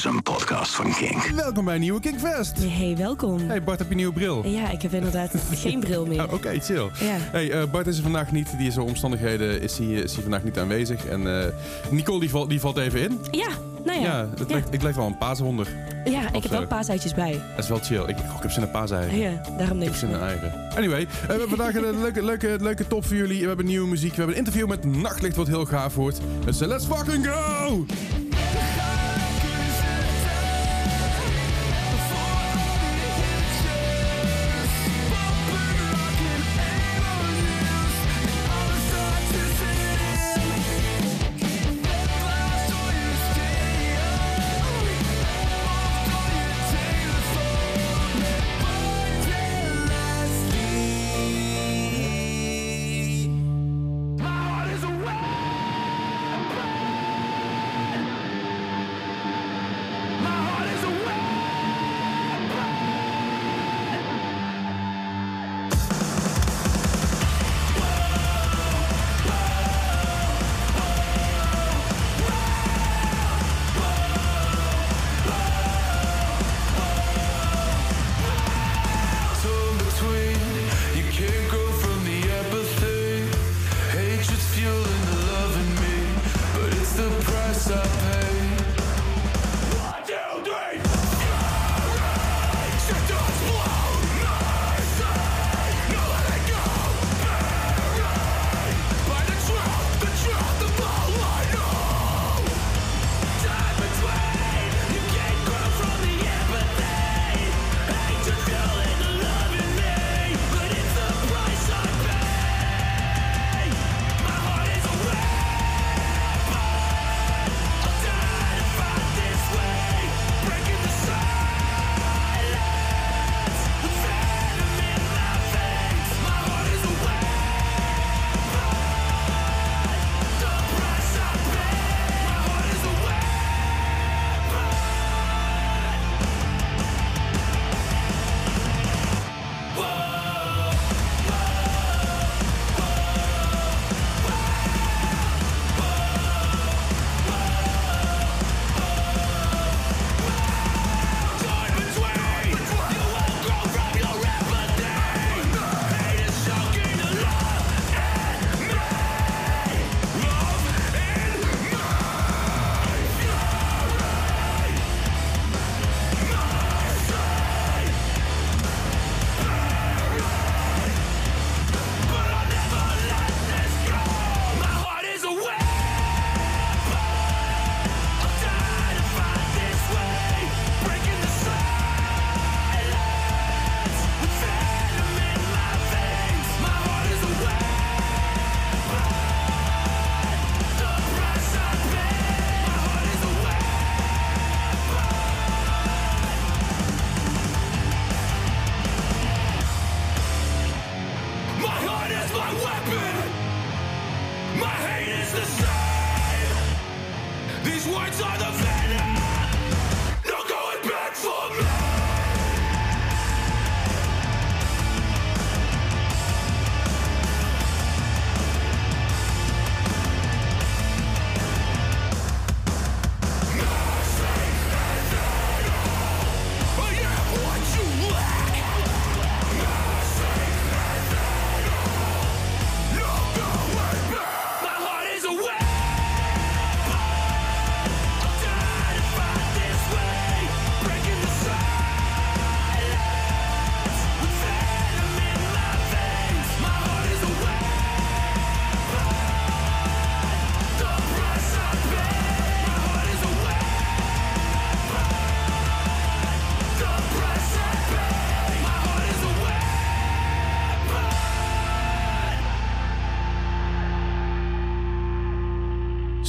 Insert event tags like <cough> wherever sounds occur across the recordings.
is een podcast van Kink. Welkom bij een nieuwe Kinkfest. Hey, welkom. Hey Bart, heb je een nieuwe bril? Ja, ik heb inderdaad <laughs> geen bril meer. Oh, Oké, chill. Ja. Hey, eh, Bart is er vandaag niet. Die is door omstandigheden is hij, is hij vandaag niet aanwezig. En eh, Nicole die, valt die valt even in. Ja, nou ja. Ja, het ja. lijkt- ik lijk wel een paashonder. Ja, ik heb zo. wel paasuitjes bij. Dat is wel chill. Ik, oh, ik heb zin in paaseieren. Ja, daarom Ik denk heb ik. zin in eieren. Anyway, eh, we hebben vandaag een leuke, leuke, leuke top voor jullie. We hebben nieuwe muziek. We hebben een interview met Nachtlicht wat heel gaaf wordt. Dus let's fucking go!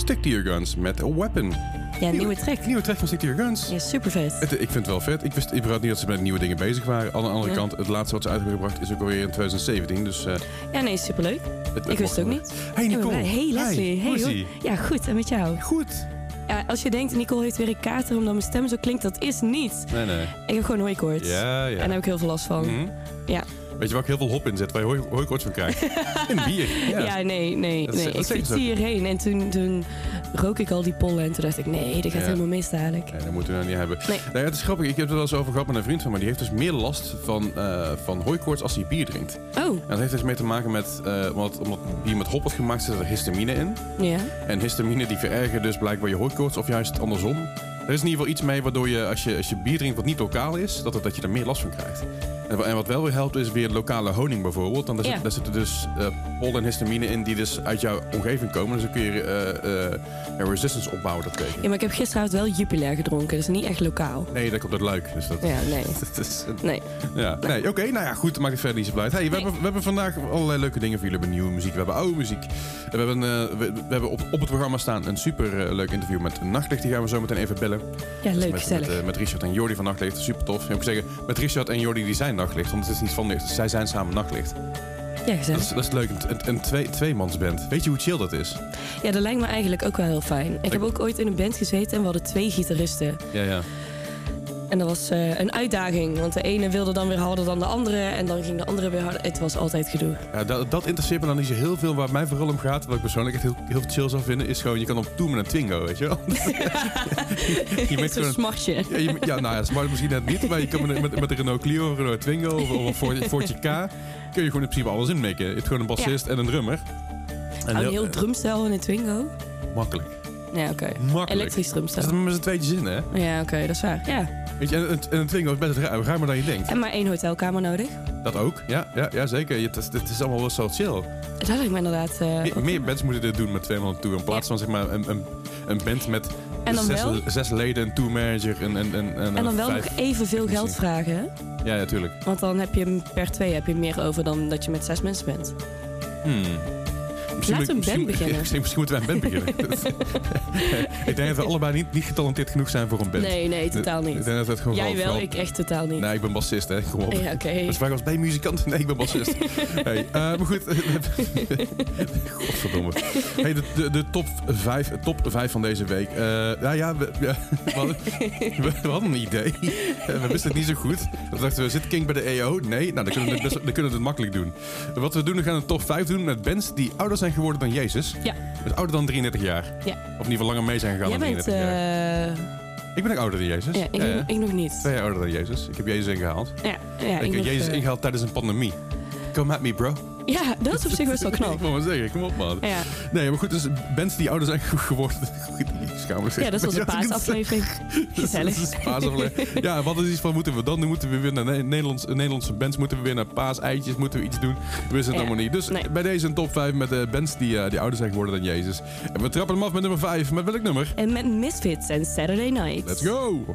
Stick to your guns met a weapon. Ja, nieuwe track. Nieuwe track van Stick to your guns. Ja, super vet. Het- ik vind het wel vet. Ik wist überhaupt niet dat ze met nieuwe dingen bezig waren. Aan de andere Ja. kant, het laatste wat ze uit hebben gebracht is ook alweer in 2017. Dus eh, Ja, nee, superleuk. het, Ik wist het ook niet. Hey ben Nicole. Hey Leslie. Ie? Ja, goed. En met jou? Goed. Ja, als je denkt, Nicole heeft weer een kater omdat mijn stem zo klinkt, dat is niet. Nee, nee. Ik heb gewoon hooikoorts. Ja, ja. En daar heb ik heel veel last van. Mhm. Ja. Weet je waar ik heel veel hop in zet, waar je hooi- hooikoorts van krijgt? <laughs> In bier. Ja. Ja, nee, nee, Dat nee. dat Ik fietste ook. hierheen en toen, toen rook ik al die pollen en toen dacht ik, nee, dat gaat Ja. helemaal mis dadelijk. Nee, dat moeten we nou niet hebben. Nee. Nou ja, het is grappig. Ik heb het wel eens over gehad met een vriend van me. Die heeft dus meer last van, eh van hooikoorts als hij bier drinkt. Oh, En dat heeft dus mee te maken met, eh omdat, omdat bier met hop wordt gemaakt, zit er histamine in. ja. En histamine die verergert dus blijkbaar je hooikoorts of juist andersom. Er is in ieder geval iets mee waardoor je als je, als je bier drinkt wat niet lokaal is, dat, het- dat je er meer last van krijgt. En, wa- en wat wel weer helpt is weer lokale honing bijvoorbeeld. Dan daar, Ja. zit, daar zitten dus eh pollen en histamine in die dus uit jouw omgeving komen. Dus dan kun je eh, ja, resistance opbouwen daartegen. Ja, maar ik heb gisteravond wel Jupiler gedronken, dus niet echt lokaal. Nee, dat komt uit luik. Dus dat, Ja, nee. <laughs> dat is, Nee. ja, nee, oké, nou ja, goed, maakt het verder niet zo blij. Hey, we, Nee. hebben, we hebben vandaag allerlei leuke dingen voor jullie. We hebben nieuwe muziek, we hebben oude muziek. We hebben, we, we hebben op, op het programma staan een super leuk interview met Nachtlicht. Die gaan we zo meteen even bellen. Ja, leuk, met, gezellig. Met, eh, met Richard en Jordi van Nachtlicht. Super tof. Ik moet zeggen, met Richard en Jordi die zijn Nachtlicht. Want het is niet van licht, zij zijn samen Nachtlicht. ja, Dat is, dat is leuk. Een, een twee, tweemansband. Weet je hoe chill dat is? Ja, dat lijkt me eigenlijk ook wel heel fijn. Ik heb ook ooit in een band gezeten en we hadden twee gitaristen. Ja, ja. En dat was eh, een uitdaging, want de ene wilde dan weer harder dan de andere en dan ging de andere weer harder. Het was altijd gedoe. ja dat, dat interesseert me dan niet zo heel veel. Waar mij vooral om gaat, wat ik persoonlijk echt heel, heel chill zou vinden, is gewoon, je kan op tour met een Twingo, weet je wel? <laughs> je maakt Zo'n smarsje. Ja, je, ja, nou ja, smart misschien net niet, maar je kan met, met, met een Renault Clio, een Renault Twingo of, of een Fortje K, kun je gewoon in principe alles inmikken. Je hebt gewoon een bassist en een drummer. En Oh, een heel drumstel in een Twingo. makkelijk. Ja, oké. Makkelijk. Elektrisch Dat is drumstel. met z'n tweetjes in, hè? Ja, oké, dat is waar. Ja. Weet je, en, een- en een Twingo is best ruim, ruimer dan je denkt. En maar één hotelkamer nodig. Dat ook, ja, ja, ja zeker. Het is, het is allemaal wel zo chill. Dat lijkt me inderdaad... eh, Me- ook- meer bands moeten dit doen met twee man tour. In plaats van zeg maar een, een, een band met En dan zes, wel- zes leden, een tourmanager en, en, en, en, En dan wel nog evenveel geld vragen. Ja, ja, tuurlijk. Want dan heb je per twee heb je meer over dan dat je met zes mensen bent. Hmm. Misschien moet- een band misschien- beginnen. Misschien, <laughs> misschien moeten wij een band beginnen. <laughs> ik denk dat we allebei niet, niet getalenteerd genoeg zijn voor een band. Nee, nee, totaal Ik niet. denk dat het gewoon Jij wel, vooral- ik echt totaal niet. Nee, ik ben bassist, hè. Kom op. Ja, oké. Is vaak als je muzikant? Nee, ik ben bassist. <laughs> hey, eh, maar goed. Godverdomme. Hey, de, de, de top 5 top van deze week. Nou ja, we, ja, we, hadden, we, we hadden een idee. Eh, we wisten het niet zo goed. We dachten we, zit King bij de EO? Nee, nou, dan kunnen we het, best, dan kunnen we het makkelijk doen. Wat we doen, we gaan een top 5 doen met bands die ouder zijn geworden dan Jezus. Ja. Dus ouder dan 33 jaar. Ja. Of in ieder geval langer mee zijn gegaan Jij dan bent... 33 jaar. eh Ik ben ook ouder dan Jezus. ja, ik, Ja, ja. ik nog niet. Twee jaar ouder dan Jezus. Ik heb Jezus ingehaald. Ja, ja, ik ik heb Jezus eh, ingehaald tijdens een pandemie. Come at me, bro. Ja, dat is op zich best wel <laughs> ik knap. wil maar zeggen, kom op man. Ja, Nee, maar goed, dus bands die ouder zijn <laughs> geworden. Schamelijk ja dat was een paasaflevering. Gezellig. <laughs> Dat is paasaflevering. Ja, wat is iets van moeten we dan doen? Moeten we weer naar Ne- Nederlands, Nederlandse bands? Moeten we weer naar paaseitjes? Moeten we iets doen? We wisten het Ja. allemaal niet. Dus Nee. bij deze een top 5 met de bands die, eh, die ouder zijn geworden dan Jezus. En we trappen hem af met nummer 5. Met welk nummer? En met Misfits en Saturday Night. Let's go!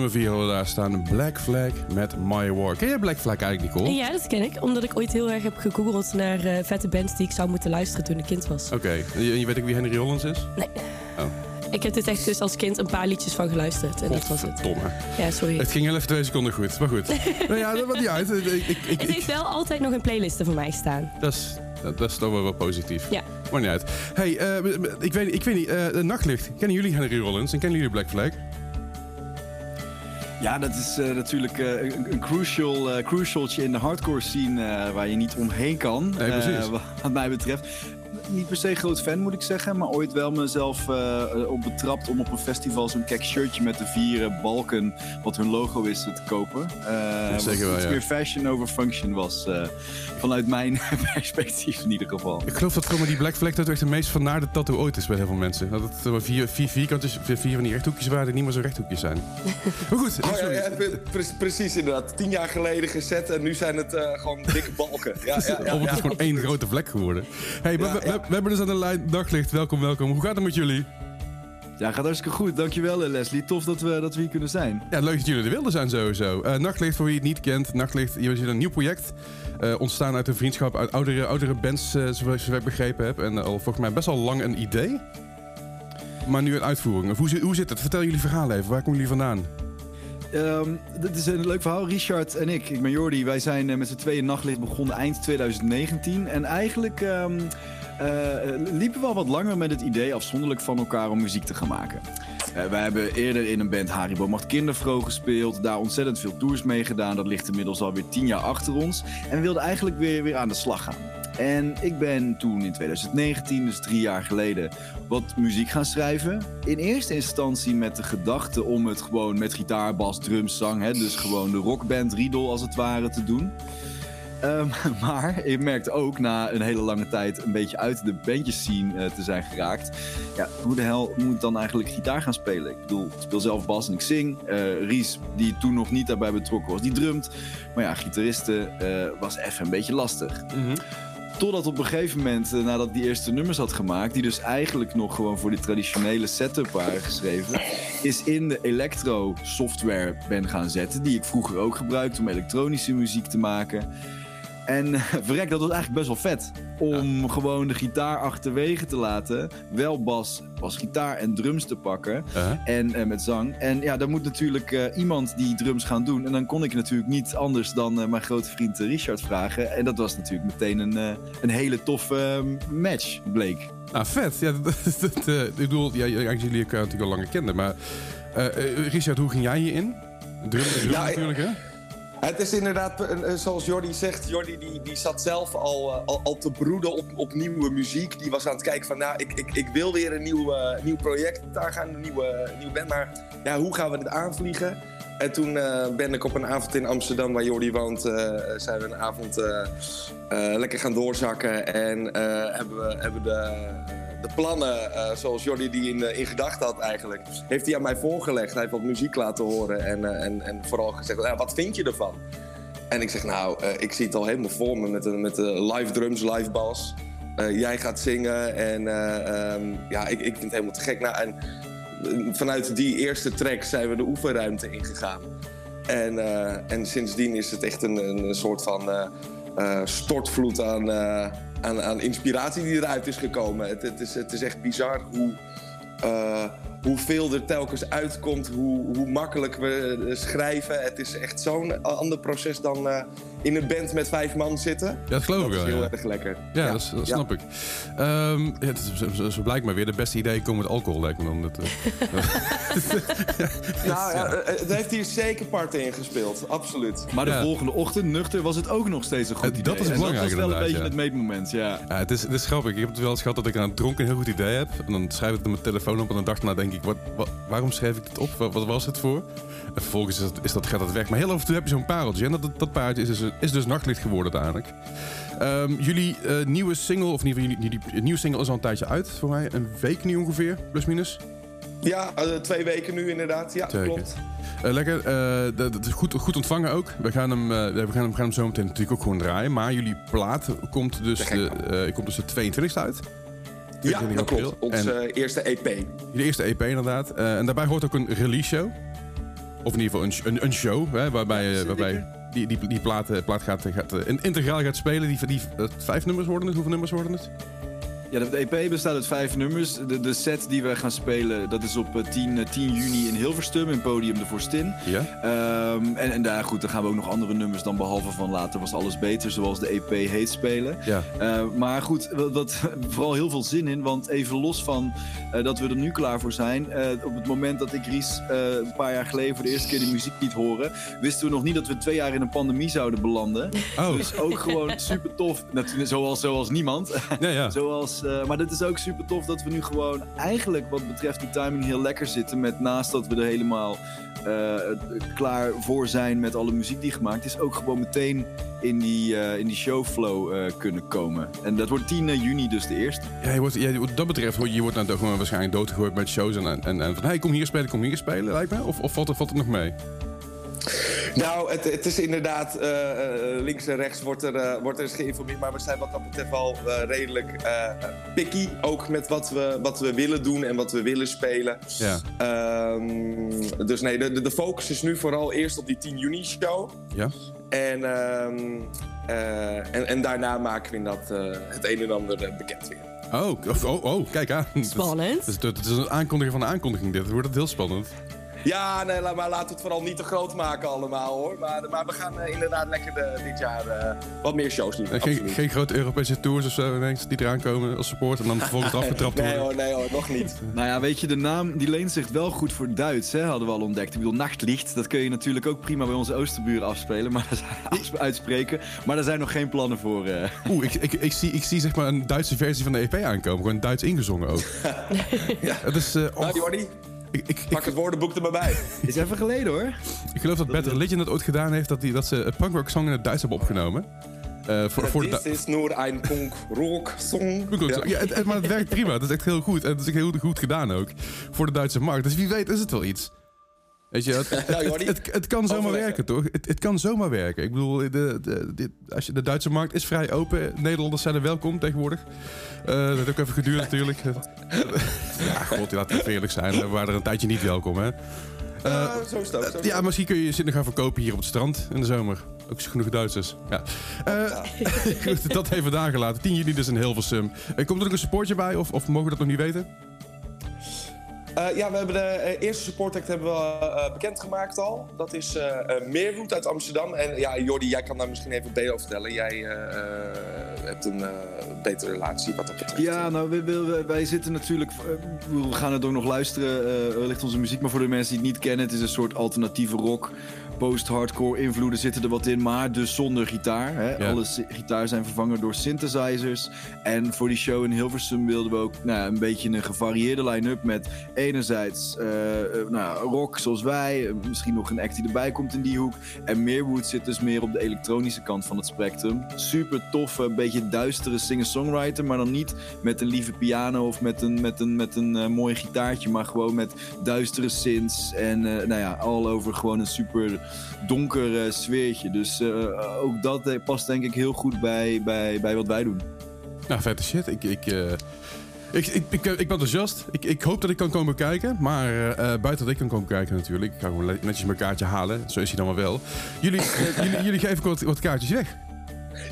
Nummer 4 hadden we daar staan Black Flag met My War. Ken je Black Flag eigenlijk, Nicole? Ja, dat ken ik. Omdat ik ooit heel erg heb gegoogeld naar eh, vette bands die ik zou moeten luisteren toen ik kind was. Oké, en je, weet ook wie Henry Rollins is? Nee. Oh. Ik heb dit echt dus als kind een paar liedjes van geluisterd. En dat was het. Godverdomme. Ja, sorry. Het ging heel even twee seconden goed, maar goed. <laughs> nou ja, dat maakt niet uit. Ik, ik, ik, Het ik- heeft wel altijd nog een playlist voor mij staan. dat, is, dat, is toch wel wel positief. Ja. Maar niet uit. Hey, eh, ik, weet, ik weet niet, eh, Nachtlicht. Kennen jullie Henry Rollins en kennen jullie Black Flag? Ja, dat is eh, natuurlijk eh, een, een crucial, eh, crucialtje in de hardcore scene waar je niet omheen kan. Nee, <laughs> wat mij betreft. Niet per se groot fan moet ik zeggen, maar ooit wel mezelf eh, eh, op betrapt om op een festival zo'n kek shirtje met de vier eh, balken, wat hun logo is, te kopen. Eh, zeker wel, iets ja. meer fashion over function was. eh, vanuit mijn <laughs> perspectief in ieder geval. Ik geloof dat die Black Flag dat echt de meest vernaarde tattoo ooit is bij heel veel mensen. Dat het vier, vier vierkantjes, vier, vier van die rechthoekjes waren die niet meer zo rechthoekjes zijn. <laughs> maar goed, Oh, ja, pre- precies inderdaad. Tien jaar geleden gezet en nu zijn het eh, gewoon dikke balken. Ja, <laughs> ja, ja, of het is ja. gewoon één grote vlek geworden. Hey, maar Ja, we, we- ja. We hebben dus aan de lijn Daglicht. Welkom, welkom. Hoe gaat het met jullie? Ja, gaat hartstikke goed. Dankjewel eh, Leslie. Tof dat we, dat we hier kunnen zijn. Ja, leuk dat jullie er wilden zijn sowieso. Eh Nachtlicht, voor wie het niet kent. Nachtlicht, je is een nieuw project. eh, ontstaan uit een vriendschap uit oudere, oudere bands, eh, zoals ik begrepen heb. En al volgens mij best al lang een idee. Maar nu een uitvoering. Of Hoe, zit- hoe zit het? Vertel jullie verhaal even. Waar komen jullie vandaan? Ehm, dit is een leuk verhaal. Richard en ik, ik ben Jordi, wij zijn met z'n tweeën nachtlicht begonnen eind 2019. En eigenlijk ehm, eh, liepen we al wat langer met het idee, afzonderlijk van elkaar, om muziek te gaan maken. Eh, wij hebben eerder in een band Haribo Macht Kindervro gespeeld. Daar ontzettend veel tours mee gedaan. Dat ligt inmiddels alweer tien jaar achter ons. En we wilden eigenlijk weer, weer aan de slag gaan. En ik ben toen in 2019, dus drie jaar geleden, wat muziek gaan schrijven. In eerste instantie met de gedachte om het gewoon met gitaar, bas, drums, zang, hè, dus gewoon de rockband Riedel als het ware te doen. Ehm, <laughs> maar ik merkte ook na een hele lange tijd een beetje uit de bandjescene eh, te zijn geraakt. Ja, hoe de hel moet ik dan eigenlijk gitaar gaan spelen? Ik bedoel, ik speel zelf bas en ik zing. Eh, Ries, die toen nog niet daarbij betrokken was, die drumt. Maar ja, gitaristen eh, was even een beetje lastig. Totdat op een gegeven moment, nadat ik die eerste nummers had gemaakt, die dus eigenlijk nog gewoon voor die traditionele setup waren geschreven, is in de electro software ben gaan zetten, die ik vroeger ook gebruikte om elektronische muziek te maken. En eh, <laughs> verrek, dat was eigenlijk best wel vet. Om gewoon de gitaar achterwege te laten. Wel bas, bas, gitaar en drums te pakken. Uh-huh. En eh, met zang. En ja, dan moet natuurlijk eh, iemand die drums gaan doen. En dan kon ik natuurlijk niet anders dan mijn grote vriend Richard vragen. En dat was natuurlijk meteen een, een hele toffe eh, match, bleek. Nou, vet. Ja, <laughs> dat, dat, ik bedoel, ja, jullie elkaar natuurlijk al langer kenden. Maar Richard, hoe ging jij hierin? Drum, drum Ja, natuurlijk, hè? Het is inderdaad, eh, eh, zoals Jordi zegt, Jordi die, die zat zelf al, eh, al, al te broeden op, op nieuwe muziek. Die was aan het kijken van, nou, ik, ik, ik wil weer een nieuw, nieuw project daar gaan, een nieuwe, nieuwe band. Maar ja, hoe gaan we dit aanvliegen? En toen ben ik op een avond in Amsterdam, waar Jordi woont, zijn we een avond lekker gaan doorzakken. En hebben we hebben de, de plannen, eh, zoals Jordi die in, eh, in gedachten had eigenlijk, heeft hij aan mij voorgelegd. Hij heeft wat muziek laten horen en, eh, en, en vooral gezegd, wat vind je ervan? En ik zeg, nou, ik zie het al helemaal voor me met met live drums, live bas. Jij gaat zingen en eh, ehm, ja, ik, ik vind het helemaal te gek. Nou, en vanuit die eerste track zijn we de oefenruimte ingegaan. En, en sindsdien is het echt een, een soort van stortvloed aan, aan, aan inspiratie die eruit is gekomen. Het, het, is, het is echt bizar hoe, eh, hoeveel er telkens uitkomt, hoe, hoe makkelijk we eh, schrijven. Het is echt zo'n ander proces dan eh, in een band met vijf man zitten. Ja, dat geloof Dat ik is wel. heel Ja, erg lekker. ja, dat, is- dat Ja. snap ik. Ehm, het is, zo, blijkt maar weer. De beste ideeën komen met alcohol, lijkt me dan. Dat, eh, <laughs> Nou ja, het heeft hier zeker parten in gespeeld, absoluut. Maar de Ja. volgende ochtend, nuchter, was het ook nog steeds een goed idee. dat is belangrijk Dat was wel een beetje ja. het meetmoment, ja. Ja, het is, het is grappig. Ik heb het wel eens gehad dat ik aan het dronken een heel goed idee heb. En dan schrijf ik het op mijn telefoon op. En dan dacht ik, nou denk ik, wat, wat- waarom schreef ik dit op? Wat, wat was het voor? En vervolgens is dat, is dat, gaat dat weg. Maar heel af en toe heb je zo'n pareltje. En dat, dat, pareltje is dus, is dus nachtlicht geworden uiteindelijk. Ehm, jullie eh, nieuwe single, of in ieder geval jullie, jullie nieuwe single is al een tijdje uit voor mij. Een week nu ongeveer, plus minus. Ja, eh, twee weken nu inderdaad. Ja, klopt. Eh, lekker. dat, goed, goed ontvangen ook. We gaan, hem, eh, we, gaan hem, gaan hem zo meteen natuurlijk ook gewoon draaien. Maar jullie plaat komt dus, de, komt dus de 22e uit. Ja, 22 dat april. klopt. Onze eerste EP. de eerste EP inderdaad. Eh, en daarbij hoort ook een release show. Of in ieder geval een, een, een show. Hè, waarbij, eh, waarbij die, die, die plaat, eh, plaat gaat, gaat, in- integraal gaat spelen. Die, die, vijf nummers worden het? Hoeveel nummers worden het? Ja, de EP bestaat uit vijf nummers. De, de set die we gaan spelen, dat is op eh, 10, eh, 10 juni in Hilversum, in Podium de Vorstin. Ja. Ehm, en, en daar, goed, dan gaan we ook nog andere nummers dan behalve van later was alles beter, zoals de EP heet spelen. Ja. Eh, maar goed, wat, wat- <laughs> vooral heel veel zin in. Want even los van eh, dat we er nu klaar voor zijn. eh, op het moment dat ik Ries eh, een paar jaar geleden voor de eerste keer die muziek liet horen. wisten we nog niet dat we twee jaar in een pandemie zouden belanden. Oh, Dus ook gewoon <laughs> super tof. Zoals, zoals niemand. ja, ja. <laughs> Zoals, eh, maar dit is ook super tof dat we nu gewoon eigenlijk wat betreft die timing heel lekker zitten. Met naast dat we er helemaal eh, klaar voor zijn met alle muziek die gemaakt is. Ook gewoon meteen in die, eh, in die showflow kunnen komen. En dat wordt 10 juni dus de eerste. Ja, je wordt, wat dat betreft, je wordt nou toch gewoon waarschijnlijk doodgegooid met shows. En, en, van, hey, kom hier spelen, kom hier spelen, lijkt me. Of, of valt, valt het nog mee? Nou, het, het is inderdaad, eh, eh, links en rechts wordt er, eh, wordt er eens geïnformeerd. Maar we zijn wat dat betreft al eh, redelijk eh, picky. Ook met wat we, wat we willen doen en wat we willen spelen. Ja. Ehm, dus nee, de, de, de focus is nu vooral eerst op die 10 juni show. Ja? En, ehm, eh, en, en daarna maken we eh, het een en ander bekend weer. Oh, of- oh, oh, kijk aan. Spannend. Het is, het is een aankondiging van een aankondiging dit. Het wordt heel spannend. Ja, nee, maar laten we het vooral niet te groot maken allemaal hoor. Maar, maar we gaan eh, inderdaad lekker de- dit jaar eh, wat meer shows doen. En geen, geen grote Europese tours of zo ineens die eraan komen als support. En dan vervolgens <laughs> afgetrapt Nee worden. hoor, nee hoor, nog niet. <laughs> Nou ja, weet je, de naam die leent zich wel goed voor Duits, hè, hadden we al ontdekt. Ik bedoel, Nachtlicht, dat kun je natuurlijk ook prima bij onze Oosterburen afspelen, maar daar zijn, afsp- <laughs> uitspreken. Maar daar zijn nog geen plannen voor. eh. Oeh, ik, ik, ik, zie, ik zie zeg maar een Duitse versie van de EP aankomen. Gewoon Duits ingezongen ook. Ja. Het is... eh, oh, Nou, ik, ik, pak ik, het woordenboek er maar bij. <laughs> Is even geleden hoor. ik geloof dat Bad Religion dat ooit gedaan heeft. Dat, die, dat ze een punkrock song in het Duits hebben opgenomen. Eh, voor, voor de Dit is nur een punk rock song. Ja. Ja, het, het- maar het werkt prima. Het is echt heel goed. En het is echt heel goed gedaan ook. Voor de Duitse markt. Dus wie weet is het wel iets. Weet je, het, <laughs> het, kan zomaar werken, toch? Het, kan zomaar werken. Ik bedoel, de, als je, de Duitse markt is vrij open. Nederlanders zijn er welkom tegenwoordig. Eh, dat heeft ook even geduurd <laughs> natuurlijk. ja, god, laten we eerlijk zijn. We waren er een tijdje niet welkom, hè? Ja, zo is Ja, misschien kun je je zin gaan verkopen hier op het strand in de zomer. Ook genoeg Duitsers. Ja. Eh, <laughs> goed, dat even daar gelaten. 10 juni dus in Hilversum. Eh, komt er ook een supportje bij of, of mogen we dat nog niet weten? Eh, ja, we hebben de eh, eerste support act hebben we eh, bekendgemaakt al. Dat is Meerwood uit Amsterdam. En ja, Jordi, jij kan daar misschien even beter over vertellen. Jij hebt een betere relatie wat dat betreft. Ja, nou, we- we- wij zitten natuurlijk. We gaan het ook nog luisteren, wellicht onze muziek. Maar voor de mensen die het niet kennen, het is een soort alternatieve rock. Post-hardcore invloeden zitten er wat in, maar dus zonder gitaar. Hè. Ja. Alle gitaar zijn vervangen door synthesizers. En voor die show in Hilversum wilden we ook nou, een beetje een gevarieerde line-up. Met enerzijds eh, eh, nou, rock zoals wij, eh, misschien nog een act die erbij komt in die hoek. En Meerwood zit dus meer op de elektronische kant van het spectrum. Super toffe, een beetje duistere singer-songwriter, maar dan niet met een lieve piano of met een, met een, met een mooi gitaartje, maar gewoon met duistere synths en nou ja, all over gewoon een super donker eh, sfeertje. Dus eh, ook dat eh, past denk ik heel goed bij, bij, bij wat wij doen. Nou, vette shit. Ik, ik, eh, ik, ik, ik, ik ben enthousiast. Ik, ik hoop dat ik kan komen kijken. Maar eh, eh, buiten dat ik kan komen kijken natuurlijk. Ik ga gewoon netjes mijn kaartje halen. Zo is hij dan maar wel. Jullie, eh, <laughs> jullie, jullie geven wat, wat kaartjes weg.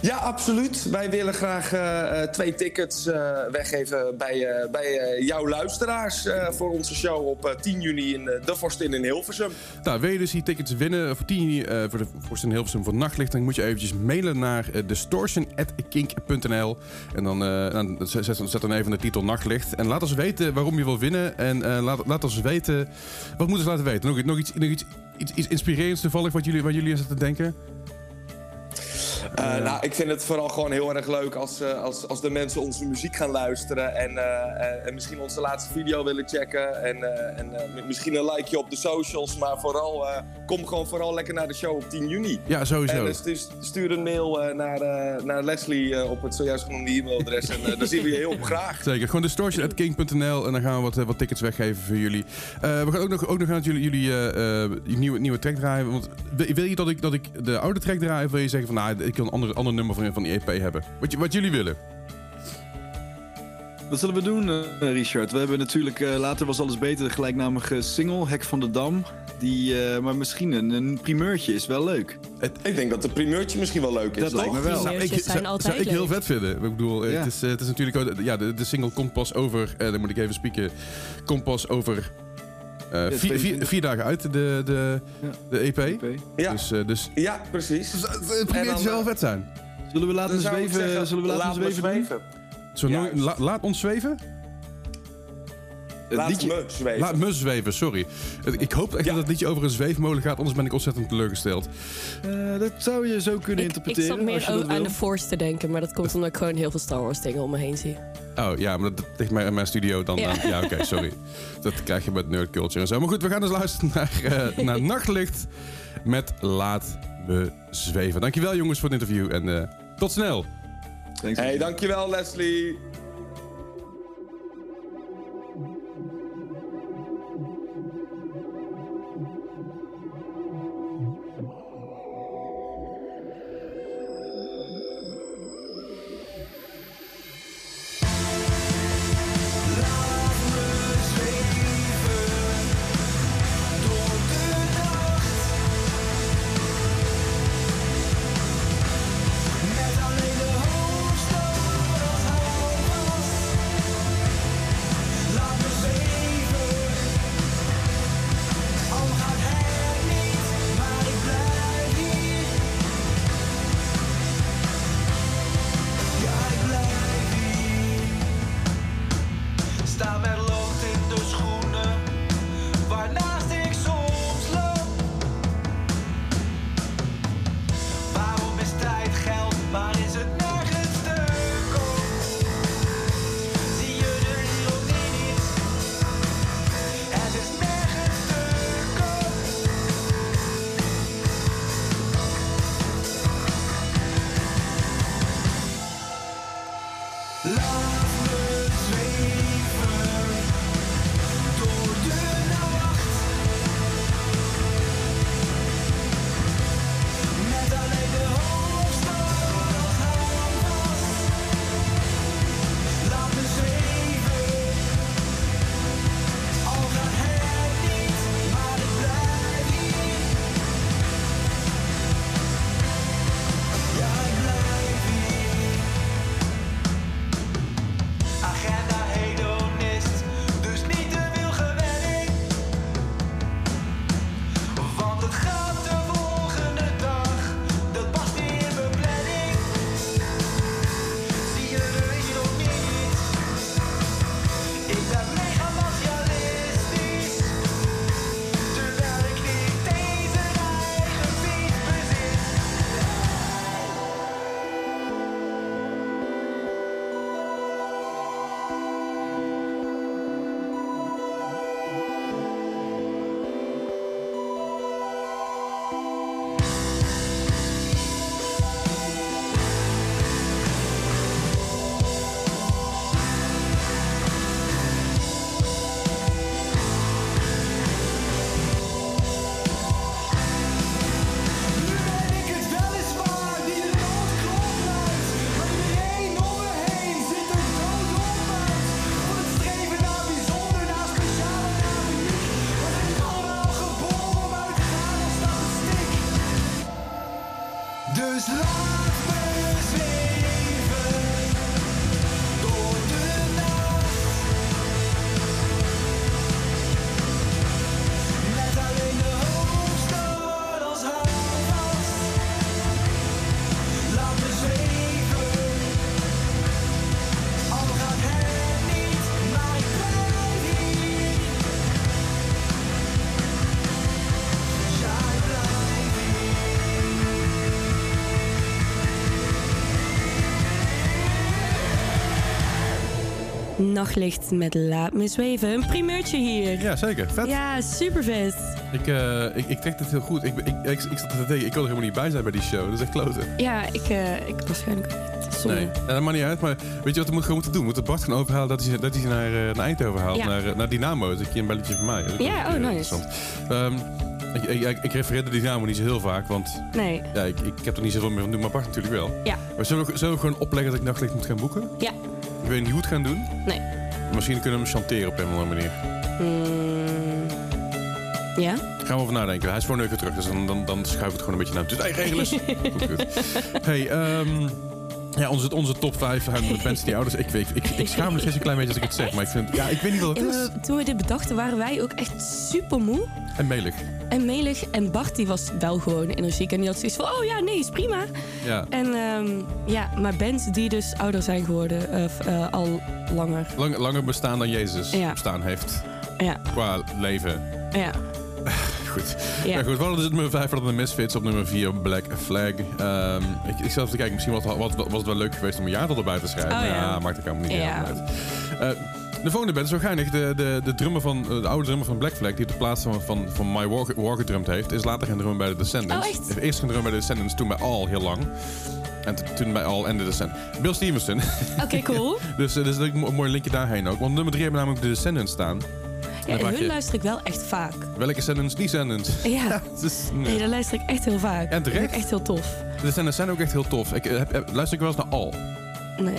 Ja, absoluut. Wij willen graag eh, eh, twee tickets eh, weggeven bij, bij jouw luisteraars voor onze show op eh, 10 juni in De Vorstin in Hilversum. Nou, wil je dus die tickets winnen voor 10 juni voor de voor Stin Hilversum voor Nachtlicht... dan moet je eventjes mailen naar distortion.kink.nl. En dan, zet, dan even de titel Nachtlicht. En laat ons weten waarom je wil winnen. En laat, laat ons weten... Wat moeten ze laten weten? Nog, iets, nog iets, iets, iets inspirerends toevallig wat jullie, waar jullie aan zitten te denken? Eh, nou, ik vind het vooral gewoon heel erg leuk als, eh, als, als de mensen onze muziek gaan luisteren. En, eh, en misschien onze laatste video willen checken. En, en misschien een likeje op de socials. Maar vooral, kom gewoon vooral lekker naar de show op 10 juni. Ja, sowieso. En stuur een mail naar, naar Leslie op het zojuist genoemde e-mailadres. en dan zien we je heel graag. <laughs> Zeker. Gewoon distortion.king.nl en dan gaan we wat, wat tickets weggeven voor jullie. We gaan ook nog, ook nog aan jullie, jullie nieuwe, nieuwe track draaien. Want wil, wil je dat ik, dat ik de oude track draai of wil je zeggen van nou, ik wil een ander, ander nummer van, van die EP hebben? Wat, je- wat jullie willen. Wat zullen we doen, eh, Richard? We hebben natuurlijk eh, later was alles beter, de gelijknamige single, Hek van de Dam. Die, eh, maar misschien een, een primeurtje is wel leuk. Ik denk dat de primeurtje misschien wel leuk is. Dat lijkt me wel. Primeurtjes zijn zou, ik heel vet vinden. Ik bedoel, Ja. het, is, het is natuurlijk ook, ja, de, de single komt pas over, eh, dan moet ik even spieken, komt pas over eh, vier, vier, 22. vier dagen uit, de, de, Ja. de EP. Oké. Ja, Dus, eh, dus ja, precies. dus, eh, het zou wel vet zijn. Zullen we laten zweven, zeggen, zullen we laten laat zweven, nooit- la- laat ons zweven? Laat liedje- me zweven. Laat me zweven, sorry. Ik hoop echt Ja. dat het liedje over een zweefmolen gaat, anders ben ik ontzettend teleurgesteld. Eh, dat zou je zo kunnen Ik, ik interpreteren. zat als meer je dat o- aan wil. de Force te denken, maar dat komt omdat ik gewoon heel veel Star Wars dingen om me heen zie. Oh ja, maar dat ligt mij in mijn studio dan. Ja. oké, sorry. <laughs> Dat krijg je met nerd culture en zo. Maar goed, we gaan dus luisteren naar, eh, <laughs> naar Nachtlicht met Laat me zweven. Dankjewel jongens voor het interview en eh, tot snel. Thanks. Hey, dankjewel Leslie. Nachtlicht met Laat Me Zweven. Een primeurtje hier. Ja, zeker. Vet. Ja, super vet. Ik, eh, ik, ik trek dit heel goed. Ik, ik, ik, ik zat er tegen. Ik wil er helemaal niet bij zijn bij die show. Dat is echt kloten. Ja, ik, eh, ik waarschijnlijk. Zonde. Nee, ja, dat maakt niet uit. Maar weet je wat we gewoon moeten doen? We moeten Bart gaan overhalen dat hij, dat hij ze naar, eh, naar Eindhoven haalt. Ja. Naar, eh, naar Dynamo. Dat is een belletje van mij. Dat Ja, oh, eh, nice. Ehm, ik, ik, ik, refereer de Dynamo niet zo heel vaak. Want Nee. ja, ik, ik heb er niet zoveel meer van doen. Maar Bart natuurlijk wel. Ja. Maar zullen we, zullen we gewoon opleggen dat ik nachtlicht moet gaan boeken? Ja. Ik weet niet hoe het gaan doen. Nee. Misschien kunnen we hem chanteren op een of andere manier. Mm, ja? Gaan we over nadenken. Hij is voor een terug, dus dan, dan, we het gewoon een beetje naar hem. Dus hey, regel eens. <laughs> goed, goed. Hey, ehm, ja, onze, onze top 5 van de mensen die <laughs> ouders. Ik, weet, ik, ik schaam me steeds een klein beetje als ik het zeg, maar ik vind, ja, ik weet niet wat het is. toen we dit bedachten waren wij ook echt super moe. En melig. En melig. En Bart die was wel gewoon energiek. En die had zoiets van, oh ja, nee, is prima. Ja. En ehm, ja, maar bands die dus ouder zijn geworden, of eh, al langer. Lang, langer bestaan dan Jezus Ja. bestaan heeft. Ja, Qua leven. ja, <laughs> Goed. ja. Goed, we hadden dus nummer 5 hadden de Misfits op nummer 4 Black Flag. Ehm, ik, ik even te kijken, misschien was, het- was, was het wel leuk geweest om een jaartal erbij te schrijven. Oh, ja. ja, maakt ook helemaal niet Ja. uit. Eh, de volgende band is wel geinig. De, de, de, drummer van, eh, de oude drummer van Black Flag, die de plaats van, van, van My War, War gedrumd heeft, is later gaan drummen bij de Descendants. Oh, echt? Eerst gaan drummen bij de Descendants, toen bij All heel lang. En toen bij All en de Descendants. Bill Stevenson. Oké, cool. <laughs> dus eh, dus dat is een mooi linkje daarheen ook. Want nummer 3 hebben namelijk de Descendants staan. Ja, en hun je- luister ik wel echt vaak. Welke Descendants? Die Descendants. Ja, <laughs> nee. nee, dat luister ik echt heel vaak. En terecht. Dat vind ik echt heel tof. De Descendants zijn ook echt heel tof. Ik, eh, heb, heb- luister ik wel eens naar All. Nee,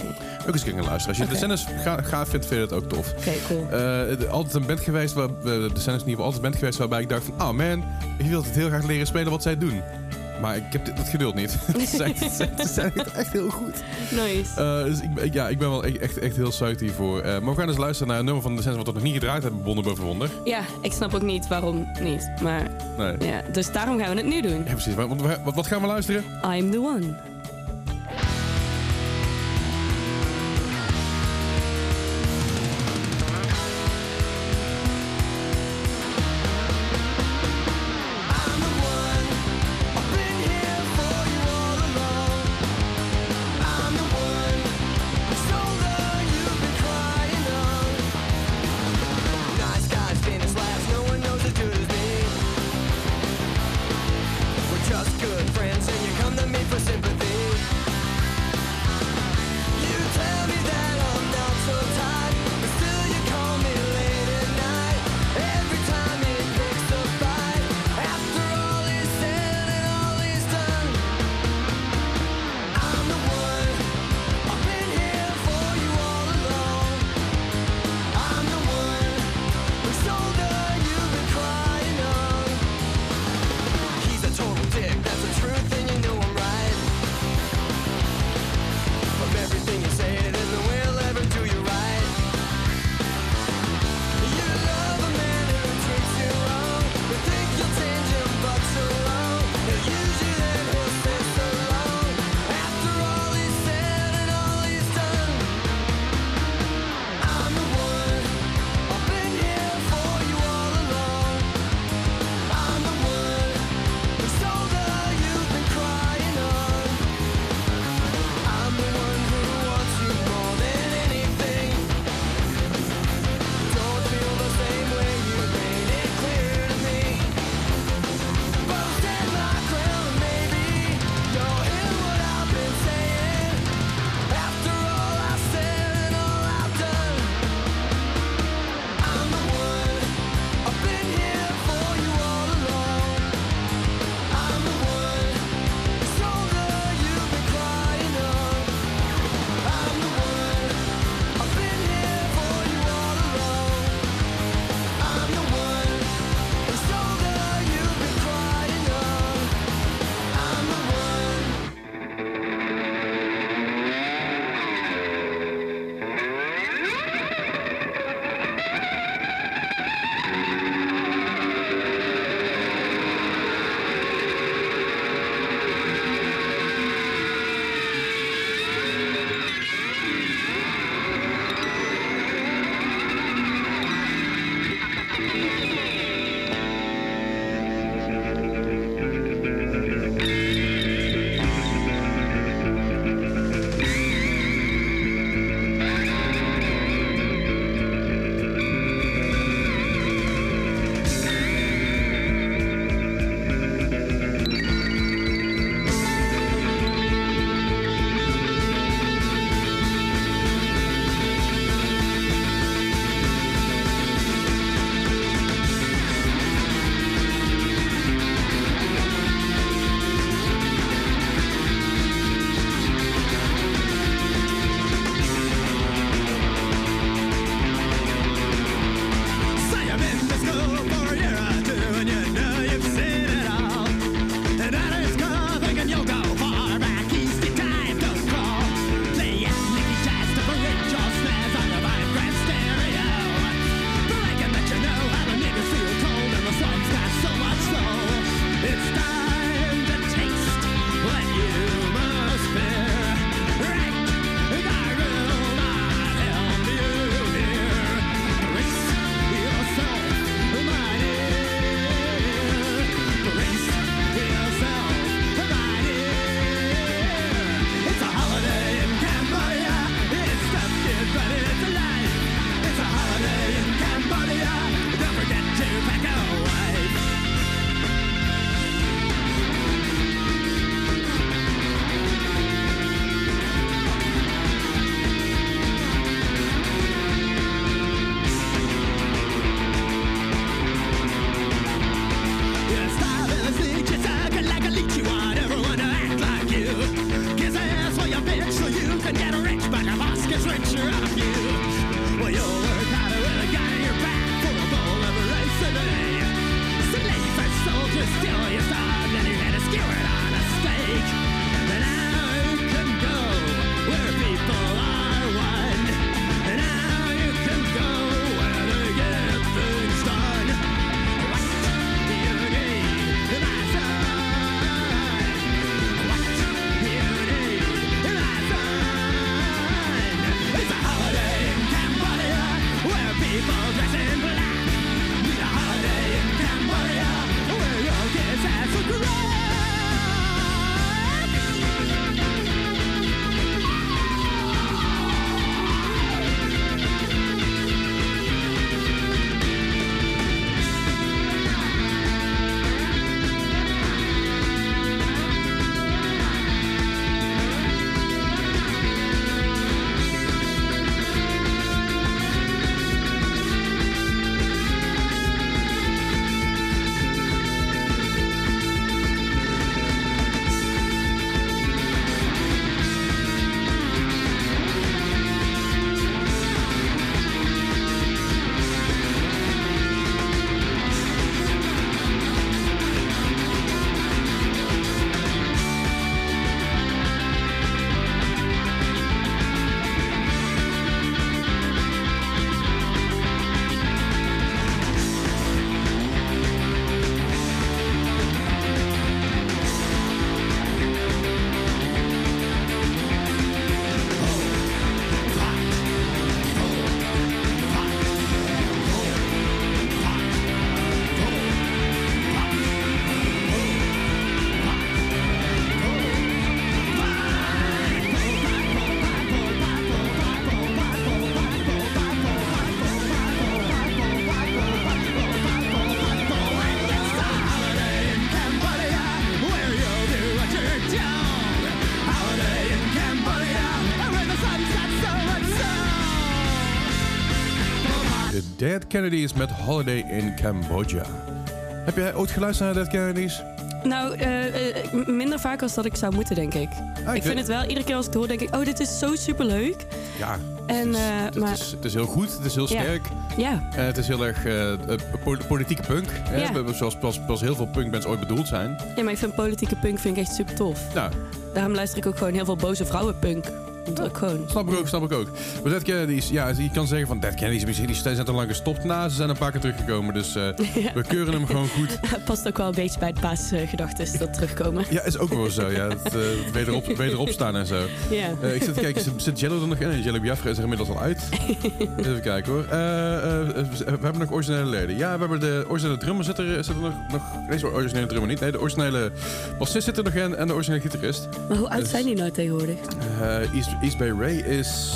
Ook eens gaan luisteren. Als je de ga, gaaf vindt, vind je dat ook tof. oké, cool. Eh, het- altijd een band geweest, waar, eh, de Descendants in ieder geval altijd een band geweest waarbij ik dacht van, oh man, ik wil het heel graag leren spelen wat zij doen. Maar ik heb dit, dat geduld niet. ze, zijn, ze, zijn, ze zijn echt- heel goed. Nice. Eh, dus ik, ja, ik ben wel e- echt, echt heel psyched hiervoor. Eh, maar we gaan eens luisteren naar een nummer van de Descendants wat we nog niet gedraaid hebben, Wonder boven Wonder. Ja, ik snap ook niet waarom niet. Maar Nee. ja, dus daarom gaan we het nu doen. Ja, precies. Wat, wat gaan we luisteren? I'm the one. Kennedys met Holiday in Cambodja. Heb jij ooit geluisterd naar Dead Kennedys? Nou, eh, eh, minder vaak als dat ik zou moeten, denk ik. Ah, ik vind het wel, iedere keer als ik het hoor, denk ik... Oh, dit is zo superleuk. Ja, En, het, is, eh, het, maar- is, het is heel goed, het is heel sterk. Ja, het is heel erg po- politieke punk. Ja. Zoals, zoals, zoals heel veel punkbands ooit bedoeld zijn. ja, maar ik vind politieke punk vind ik echt super tof. Nou, Daarom luister ik ook gewoon heel veel boze vrouwenpunk. Gewoon... snap ik ook, snap ik ook. Maar Dead Kennedys, ja, je kan zeggen van Dead Kennedys, misschien die zijn te lang gestopt. Nou, ze zijn een paar keer teruggekomen, dus eh, <laughs> we keuren hem gewoon goed. <laughs> Past ook wel een beetje bij het basisgedachtes dat terugkomen. Ja, is ook wel zo, ja. Het, eh, wederop, <laughs> wederop staan en zo. Ja. Eh, ik zit te kijken, zit, Jello er nog in? Jello Biafra is er inmiddels al uit. Even kijken hoor. We hebben nog originele leden. Ja, we hebben de originele drummer zit er, zit er nog, nog... Nee, sorry, originele drummer niet. Nee, de originele bassist zit er nog in en de originele gitarist. Maar hoe oud Dus- zijn die nou tegenwoordig? Eh, East, Bay Ray is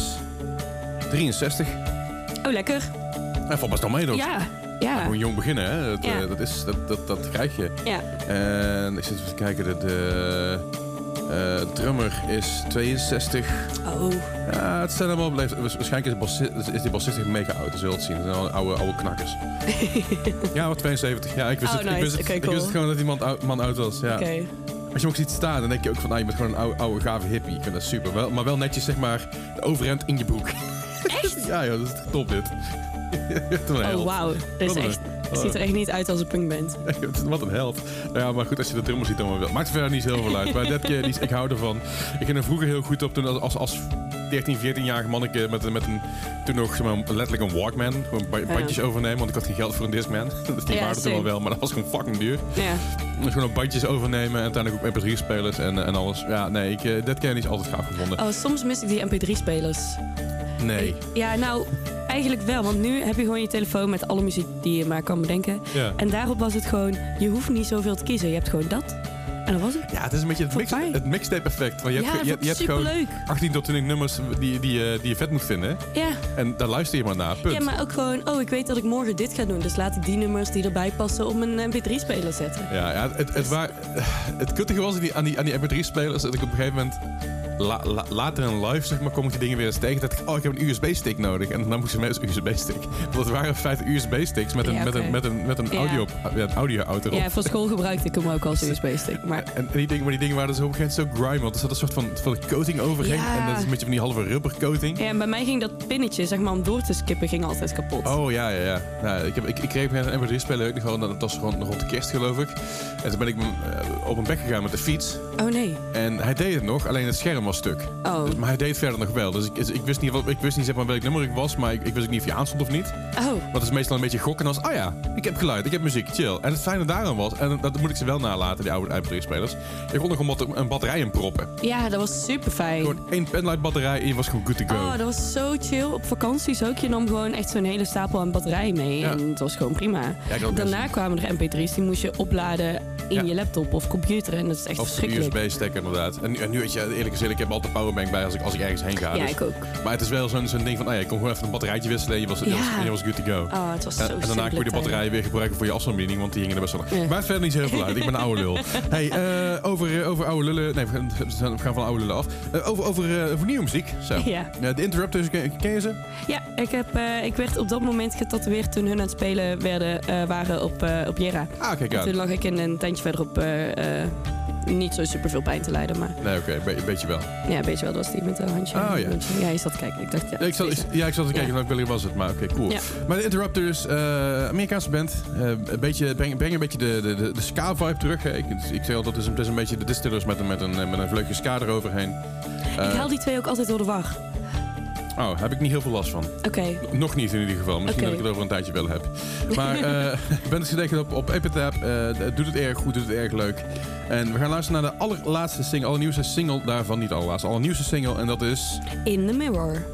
63. Oh, lekker. Hij valt best al mee nog. Ja, ja. Gewoon jong beginnen, hè. Dat, Ja. eh, dat, is, dat, dat, dat krijg je. Ja. En ik zit even te kijken, de, de eh, drummer is 62. Oh, Ja, het zijn allemaal. Waarschijnlijk is, is die bassist mega oud, dat zult het zien. Het zijn allemaal oude, oude knakkers. <laughs> ja, maar 72. Ja, ik wist, Oh, het, ik wist, ik wist het gewoon dat die man, oud- man oud was. Ja. oké. Als je hem ook ziet staan, dan denk je ook van, nou, je bent gewoon een oude, oude gave hippie. Ik vind dat super. Wel, maar wel netjes, zeg maar, de overhemd in je broek. Echt? <laughs> ja, ja, dat is top dit. <laughs> Oh, wauw. Dit Wat is echt... Het ziet er echt niet uit als een punkband. <laughs> Wat een held. Nou ja, maar goed, als je de drummer ziet, dan wel. Maakt verder niet zo heel veel uit. Maar Dead Kennedys, ik hou ervan. Ik ging er vroeger heel goed op toen als, als 13, 14-jarig manneke met, met een, toen nog zeg maar, letterlijk een Walkman. Gewoon ba- bandjes overnemen, want ik had geen geld voor een Discman. <laughs> dus die Ja, waren toen wel maar dat was gewoon fucking duur. Ja. Dus gewoon bandjes overnemen en uiteindelijk ook mp3-spelers en, en alles. Ja, nee, ik, eh, Dead Kennedys altijd gaaf gevonden. Oh, soms mis ik die mp3-spelers. Nee. Ja, nou, eigenlijk wel. Want nu heb je gewoon je telefoon met alle muziek die je maar kan bedenken. Ja. En daarop was het gewoon... Je hoeft niet zoveel te kiezen. Je hebt gewoon dat. En dat was het. ja, het is een beetje het, mix, het mixtape effect. Want je hebt, ja, je, je hebt gewoon superleuk. 18 tot 20 nummers die, die, eh, die je vet moet vinden. Ja. En daar luister je maar naar, punt. ja, maar ook gewoon... Oh, ik weet dat ik morgen dit ga doen. Dus laat ik die nummers die erbij passen op mijn mp3-speler zetten. Ja, ja het, het, waar, <sighs> het kuttige was aan die, aan die, aan die MP3-spelers dat ik op een gegeven moment la- la- later in live zeg maar, kom ik die dingen weer eens tegen. Dat ik, oh, ik heb een USB-stick nodig. En dan moest ik mee als USB-stick. Want het waren in feite USB-sticks met een, Ja, met een, met een, met een audio, ja, een audio-out erop. Ja, voor school gebruikte ik hem ook als <laughs> USB-stick. Maar En die dingen, maar die dingen waren dus op een gegeven moment zo grimy. Want er zat een soort van, van coating overheen. Ja. En dat is een beetje van die halve rubber coating. ja, en bij mij ging dat pinnetje, zeg maar, om door te skippen, ging altijd kapot. Oh ja, ja, ja. Nou, ik, heb, ik, ik kreeg een gegeven moment een MP3-speler ook nog gewoon. Dat was gewoon rond de kerst, geloof ik. En toen ben ik eh, op een bek gegaan met de fiets. Oh, nee. En hij deed het nog, alleen het scherm was stuk. Oh. Dus, maar hij deed verder nog wel. Dus ik, ik wist niet, wat, ik wist niet zeg maar, welk nummer ik was, maar ik, ik wist ook niet of je aanstond of niet. Oh. Want het is meestal een beetje gokken als, oh ja, ik heb geluid, ik heb muziek, chill. En het fijne daaraan was, en dat moet ik ze wel nalaten, die oude MP3-spelers. Je kon er gewoon wat- een batterij in proppen. Ja, dat was super fijn. Gewoon één penlight batterij en je was gewoon good to go. Oh, dat was zo chill. Op vakanties ook. Je nam gewoon echt zo'n hele stapel aan batterij mee. Ja. En het was gewoon prima. Ja, Daarna best- kwamen er mp3's, die moest je opladen in Ja. je laptop of computer. En dat is echt Of verschrikkelijk. USB-stick inderdaad. En, nu- en nu, weet je, eerlijk gezegd, heb altijd powerbank bij als ik, als ik ergens heen ga. Ja, dus- ik ook. Maar het is wel zo'n zo'n ding van, oh ja, je kon gewoon even een batterijtje wisselen en je was, je Ja. was, en je was good to go. Oh, het was En, zo en daarna kon je de batterijen weer gebruiken voor je afstandsbediening, want die hingen er best wel lang. Ja. Maakt verder niet zo heel veel uit. Ik ben een oude lul. <laughs> Hey, eh, over, eh, over oude lullen. Nee, we gaan, we gaan van oude lullen af. Eh, over over, over nieuwe muziek. Zo. Ja. De Interrupters, ken, ken je ze? Ja, ik, heb, ik werd op dat moment getatoeëerd toen hun aan het spelen werden, waren op, op Jera. Ah, kijk En aan. toen lag ik in een tentje verderop eh, eh, niet zo super veel pijn te lijden, maar Nee, oké, een be- een beetje wel. ja, weet je wel, dat was die met een handje. Oh, ja. handje. Ja, je zat te kijken. Ik dacht, ja, ik zat, ja, ik zat te kijken Ja. welke was het, maar oké, cool. Ja. Maar de Interrupters, eh, Amerikaanse band, eh, een beetje, breng, breng een beetje de, de, de, de ska-vibe terug. Hè. Ik, ik zeg altijd, het is, een, het is een beetje de Distillers met, een- met, een, met een vleugje ska eroverheen. ik Eh, haal die twee ook altijd door de war. Oh, heb ik niet heel veel last van. Oké. Nog niet in ieder geval. Misschien dat ik het over een tijdje wel heb. Maar eh <laughs> ik ben dus gedekt op, op Epitaph. Eh, doet het erg goed, doet het erg leuk. En we gaan luisteren naar de allerlaatste single, allernieuwste single daarvan. Niet allerlaatste, allernieuwste single. En dat is... In the Mirror.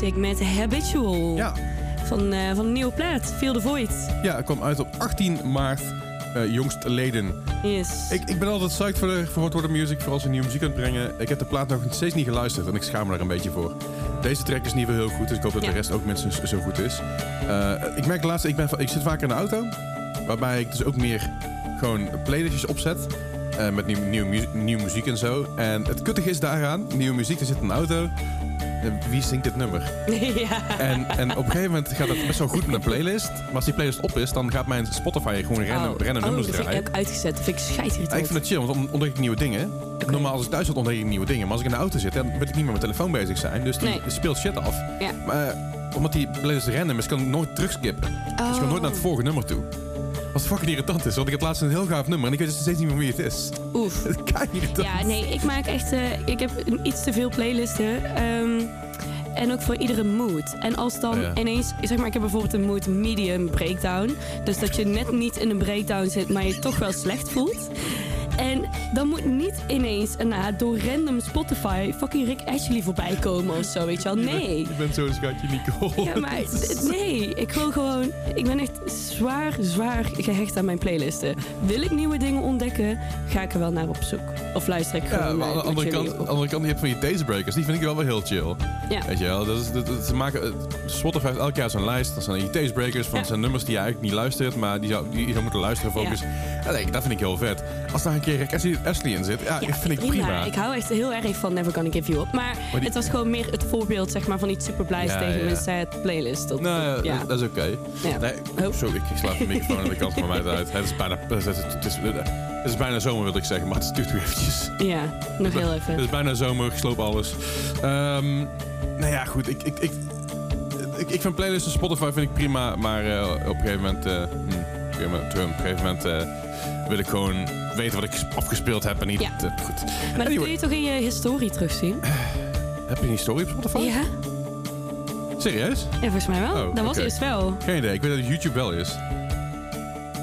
Music met Habitual. Ja, Van, eh, van een nieuwe plaat, Feel the Void. ja, het kwam uit op 18 maart, eh jongstleden. Yes. Ik, ik ben altijd psyched voor, de, voor Hot Water Music, vooral als ze nieuwe muziek aan het brengen. Ik heb de plaat nog steeds niet geluisterd en ik schaam me daar een beetje voor. Deze track is niet wel heel goed, dus ik hoop dat Ja. de rest ook minstens zo goed is. Eh, ik merk de laatste, ik, ben, ik zit vaker in de auto, waarbij ik dus ook meer gewoon playlistjes opzet. eh, met nieuw, nieuw, mu- nieuwe muziek en zo. En het kuttige is daaraan, nieuwe muziek, er zit in de auto. Eh, Wie zingt dit nummer? <laughs> ja. En, en op een gegeven moment gaat het best wel goed met een playlist. Maar als die playlist op is, dan gaat mijn Spotify gewoon random, oh, random oh, nummers dat vind ik draaien. ook uitgezet. Dat vind ik Ja, ik vind het chill, want dan ontdek ik nieuwe dingen. Normaal als ik thuis zit, ontdek ik nieuwe dingen. Maar als ik in de auto zit, dan wil ik niet meer met mijn telefoon bezig zijn. Dus die Nee. speelt shit af. Ja. Maar eh, omdat die playlist random is, kan ik nooit terugskippen. Dus ik kan nooit naar het vorige nummer toe. Wat fucking irritant is, want ik heb laatst een heel gaaf nummer en ik weet dus steeds niet meer wie het is. Oef. <laughs> Kei irritant. Ja, nee, ik maak echt... eh, ik heb iets te veel playlisten. ehm, en ook voor iedere mood. En als dan Oh ja. ineens... Zeg maar, ik heb bijvoorbeeld een mood medium breakdown. Dus dat je net niet in een breakdown zit, maar je toch wel slecht voelt. En dan moet niet ineens een, eh, door random Spotify fucking Rick Ashley voorbij komen of zo, weet je wel. Nee. Je bent zo'n schatje, Nicole. Ja, maar nee, ik wil gewoon... Ik ben echt zwaar, zwaar gehecht aan mijn playlisten. Wil ik nieuwe dingen ontdekken, ga ik er wel naar op zoek. Of luister ik Ja, gewoon maar aan naar de andere kant, op. de andere kant, je hebt van die Dazebreakers. Die vind ik wel wel heel chill. Ja. Weet je wel, dat is, dat, dat- ze maken, Spotify heeft elk jaar zo'n lijst. Dat zijn die Dazebreakers van Ja. zijn nummers die je eigenlijk niet luistert, maar die zou, die je zou moeten luisteren focus. Ja. ik, dat vind ik heel vet. Als daar een keer Rick Ashley, Ashley in zit, ja, Ja, vind ik prima. Ik hou echt heel erg van Never Gonna Give You Up. Maar, die- het was gewoon meer het voorbeeld zeg maar, van iets super blijs Ja, tegen ja. een sad playlist. Dat, Nou, dat- ja. dat, is oké. Ja. Nee. Zo, ik, slaap de microfoon aan de kant van mij uit. Het is bijna, het is, het is, het is bijna zomer, wil ik zeggen, maar het duurt weer eventjes. ja, nog heel Het even. is bijna zomer, ik sloop alles. Ehm nou ja, goed. Ik, ik, ik, ik, ik vind playlists op Spotify vind ik prima, maar eh, op een gegeven moment... eh, hm, op een gegeven moment, op een eh, wil ik gewoon weten wat ik afgespeeld heb en niet... Ja. eh, goed. Maar dat kun je toch in je historie terugzien? Heb je een historie op Spotify? Ja? Serieus? ja, volgens mij wel. Oh, dat was eerst wel. Geen idee. Ik weet dat het YouTube wel is.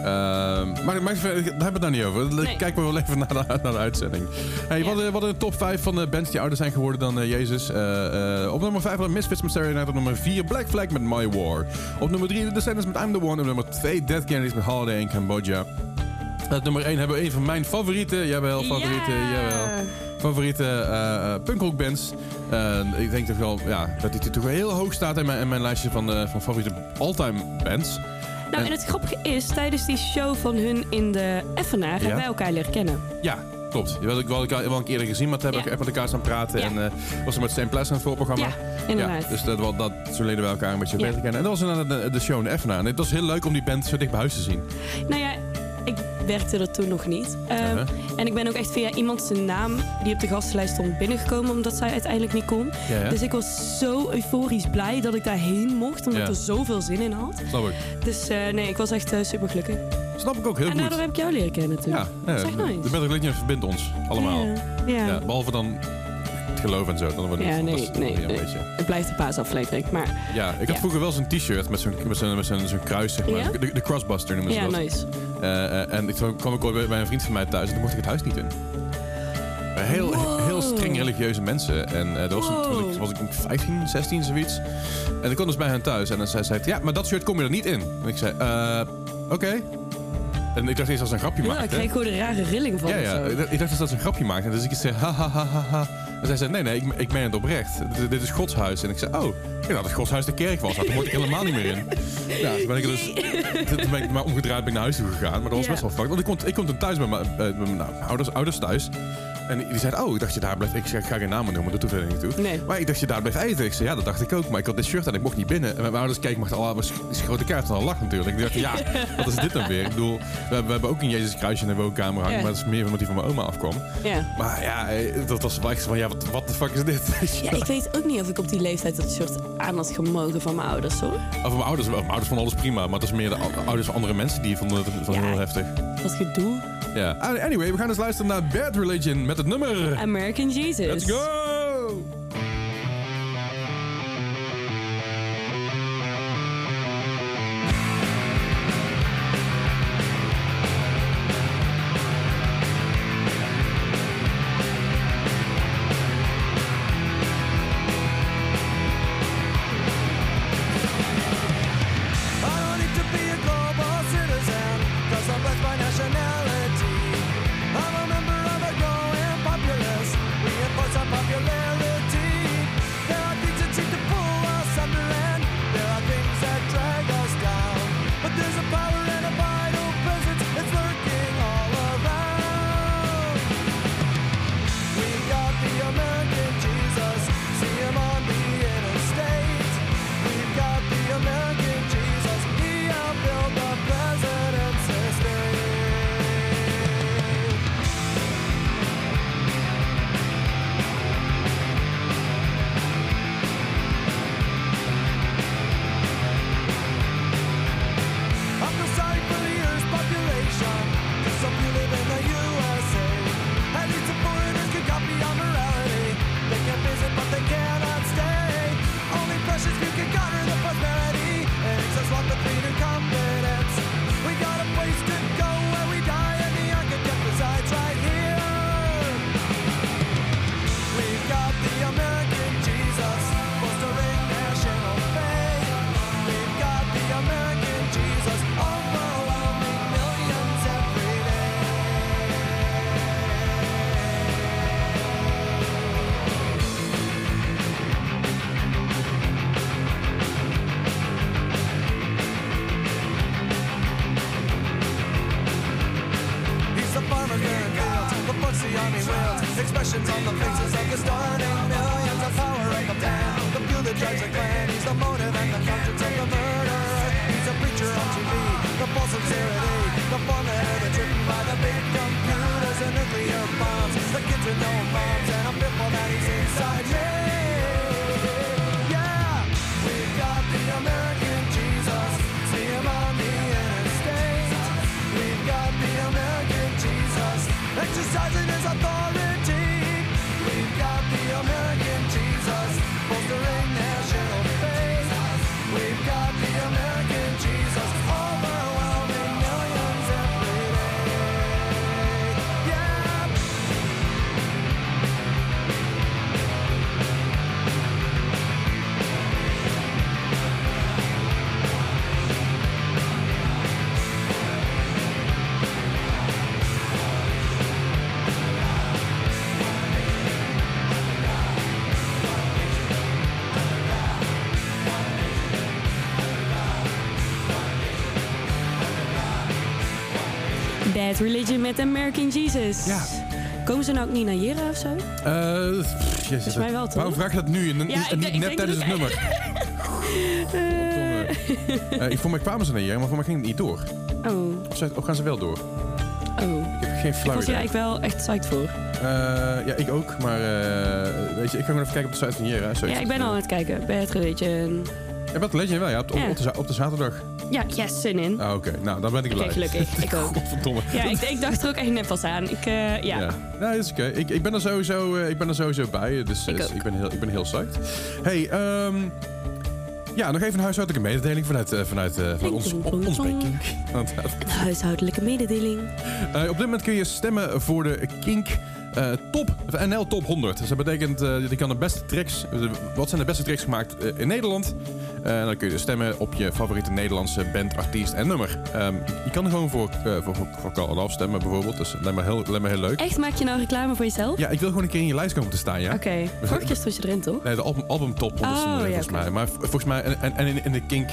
Ehm, maar, maar daar hebben we het nou niet over. Nee. Kijken we wel even naar de, naar de uitzending. Hey, Ja. wat, wat de top 5 van de bands die ouder zijn geworden dan eh, Jezus. Eh, eh, op nummer 5 hadden Misfits met Stereo Night. Op nummer 4 Black Flag met My War. Op nummer 3 The Descendants met I'm The One. Op nummer 2 Dead Kennedys met Holiday in Cambodja. Op nummer 1 hebben we een van mijn favorieten. Jawel, favorieten. Ja. Jawel. Favoriete uh, punkrockbands. Eh, ik denk toch wel ja, dat die toch wel heel hoog staat in mijn, in mijn lijstje van, van favoriete all-time bands. Nou, en het grappige is, tijdens die show van hun in de Effenaar hebben wij elkaar leren kennen. Ja, klopt. Die had ik wel, ik wel een keer eerder gezien, maar toen heb Ja. ik even met elkaar staan praten. Ja. En was er met Steen Pleasant voor het programma. Ja, inderdaad. Ja, dus dat, wel- dat, zo leden we elkaar een beetje Ja. beter kennen. En dat was inderdaad de, de show in de Effenaar. En het was heel leuk om die band zo dicht bij huis te zien. Nou ja, ik werkte er toen nog niet. Ehm, Uh-huh. En ik ben ook echt via iemand zijn naam die op de gastenlijst stond binnengekomen, omdat zij uiteindelijk niet kon. Ja, ja. Dus ik was zo euforisch blij dat ik daarheen mocht, omdat ik er zoveel zin in had. Snap ik. Dus eh, nee, ik was echt super gelukkig. Snap ik ook heel en goed. daardoor heb ik jou leren kennen toen. Ja, ja Dat is de nice. Metal Religion verbindt ons allemaal. Ja, behalve dan het geloof en zo. Dan wordt het, Ja, nee, nee, nee. Het blijft een paasaflevering, maar Ja, ik had Ja. vroeger wel zo'n t-shirt met zo'n met zo'n met zo'n zo'n kruis, zeg maar. Ja? De, de crossbuster noemen ze ja, dat. nice. Eh, eh, en ik kwam ik ooit bij, een vriend van mij thuis en toen mocht ik het huis niet in. Heel, Wow. heel streng religieuze mensen. En eh, dat was, Wow. toen ik, was ik 15, 16, zoiets. En ik kwam dus bij hen thuis. En dan zei zij, ja, maar dat shirt kom je er niet in. En ik zei, eh, oké. En ik dacht eerst als een grapje Ja, maakte. ik kreeg gewoon een rare rilling van Ja, ja. Ik dacht- dat ze een grapje maakte. Dus ik zei, ha, ha, ha, ha, ha. En zij zei, nee, nee, ik, ik meen het oprecht. Dit, dit is Gods huis. En ik zei, oh, ik dacht dat Gods huis de kerk was. Nou, toen mocht ik helemaal niet meer in. <laughs> Ja, toen ben ik dus... <laughs> Toen ben ik maar omgedraaid ben ik naar huis toe gegaan. Maar dat was Ja. best wel fucked. Want ik kom, ik kom toen thuis bij mijn, eh, bij mijn nou, ouders, ouders thuis. En die zeiden, oh, ik dacht je daar blijft... Ik zei, ik ga geen namen noemen, dat doet verder niet toe. Nee. Maar ik dacht je daar blijft eten. Ik zei, ja, dat dacht ik ook. Maar ik had dit shirt en ik mocht niet binnen. En mijn ouders keken me al, was die grote kaart van al lach natuurlijk. Ik dacht, ja, <laughs> wat is dit dan weer? Ik bedoel, we, hebben- we hebben ook een Jezus kruisje in de woonkamer hangen. Ja. Maar dat is meer omdat die van mijn oma afkwam. Ja. Maar ja, eh, dat was wel echt van, ja, wat, wat de fuck is dit? <laughs> Ja, ik weet ook niet of ik op die leeftijd dat shirt aan had gemogen van mijn ouders, hoor. Of mijn ouders, mijn ouders vonden alles prima. Maar dat is meer de ou- ouders van andere mensen die vonden het het Ja. heel heftig. Dat gedoe. Ja. Anyway, we gaan eens luisteren naar Bad Religion met het nummer... American Jesus. Let's go! Bad Religion met American Jesus. Ja. Komen ze nou ook niet naar Jera of zo? Eh, pff, jezus, mij wel, toch? Waarom vraag je dat nu en, Ja, niet, net tijdens dat het het- nummer? <laughs> Eh, ik voor mij kwamen ze naar hier, maar voor mij ging het niet door. Oh, Of, ze- of gaan ze wel door? oh. Ik heb geen Ik flauw was hier idee. eigenlijk wel echt psyched voor. Eh, ja, ik ook, maar eh, weet je, ik ga gewoon even kijken op de site van zo Ja, ik ben al aan het kijken. Bad Religion. Ja, wat Legend wel, ja, op, op, Ja. op de, za- op de zaterdag. Ja, yes, zin in. Ah, oké. Nou, dan ben ik Oké, blij. gelukkig. Ik <laughs> ook. Godverdomme. Ja, ik, ik dacht er ook echt net pas aan. Ik, eh, ja. Ja. Nee, dat is oké. Ik, ik, ben er sowieso, eh, ik ben er sowieso bij, dus Ik dus ook. ik, ben heel, ik ben heel psyched. Hey, ehm ja, nog even een huishoudelijke mededeling vanuit, eh, vanuit, eh, vanuit ons, Een huishoudelijke mededeling. Eh, op dit moment kun je stemmen voor de Kink eh, Top, NL Top 100. Dus dat betekent, eh je kan de beste tracks, de- wat zijn de beste tracks gemaakt eh, in Nederland? Eh, dan kun je dus stemmen op je favoriete Nederlandse band, artiest en nummer. Ehm, je kan er gewoon voor, eh voor, voor, Call stemmen bijvoorbeeld, dus dat lijkt me heel, lijkt me heel leuk. Echt, maak je nou reclame voor jezelf? Ja, ik wil gewoon een keer in je lijst komen te staan, ja? Oké. Vorige keer stond je erin, toch? Nee, de album, album top 100 Oh, stond erin, ja, volgens mij. Maar volgens mij, en, en, en in, in de Kink